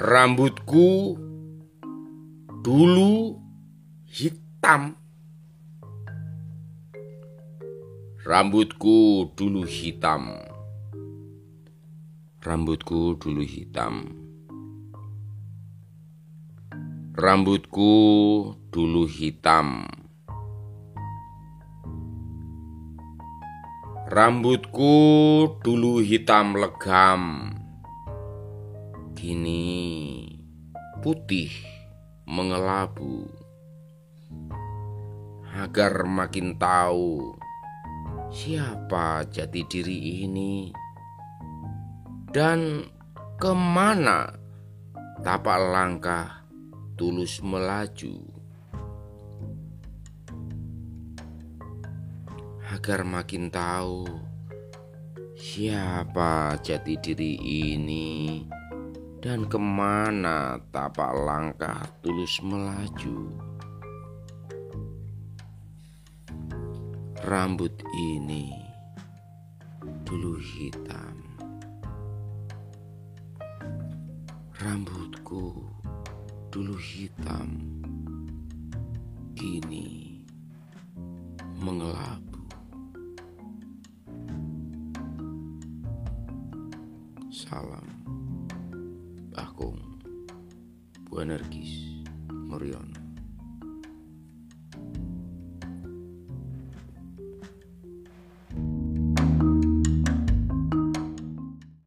Rambutku dulu hitam. Rambutku dulu hitam. Rambutku dulu hitam. Rambutku dulu hitam. Rambutku dulu hitam legam kini putih mengelabu. Agar makin tahu siapa jati diri ini dan ke mana tapak langkah tulus melaju. Agar makin tahu siapa jati diri ini dan ke mana tapak langkah tulus melaju. Rambut ini dulu hitam. Rambutku dulu hitam, kini mengelabu. Salam. Buenarquis, Morión.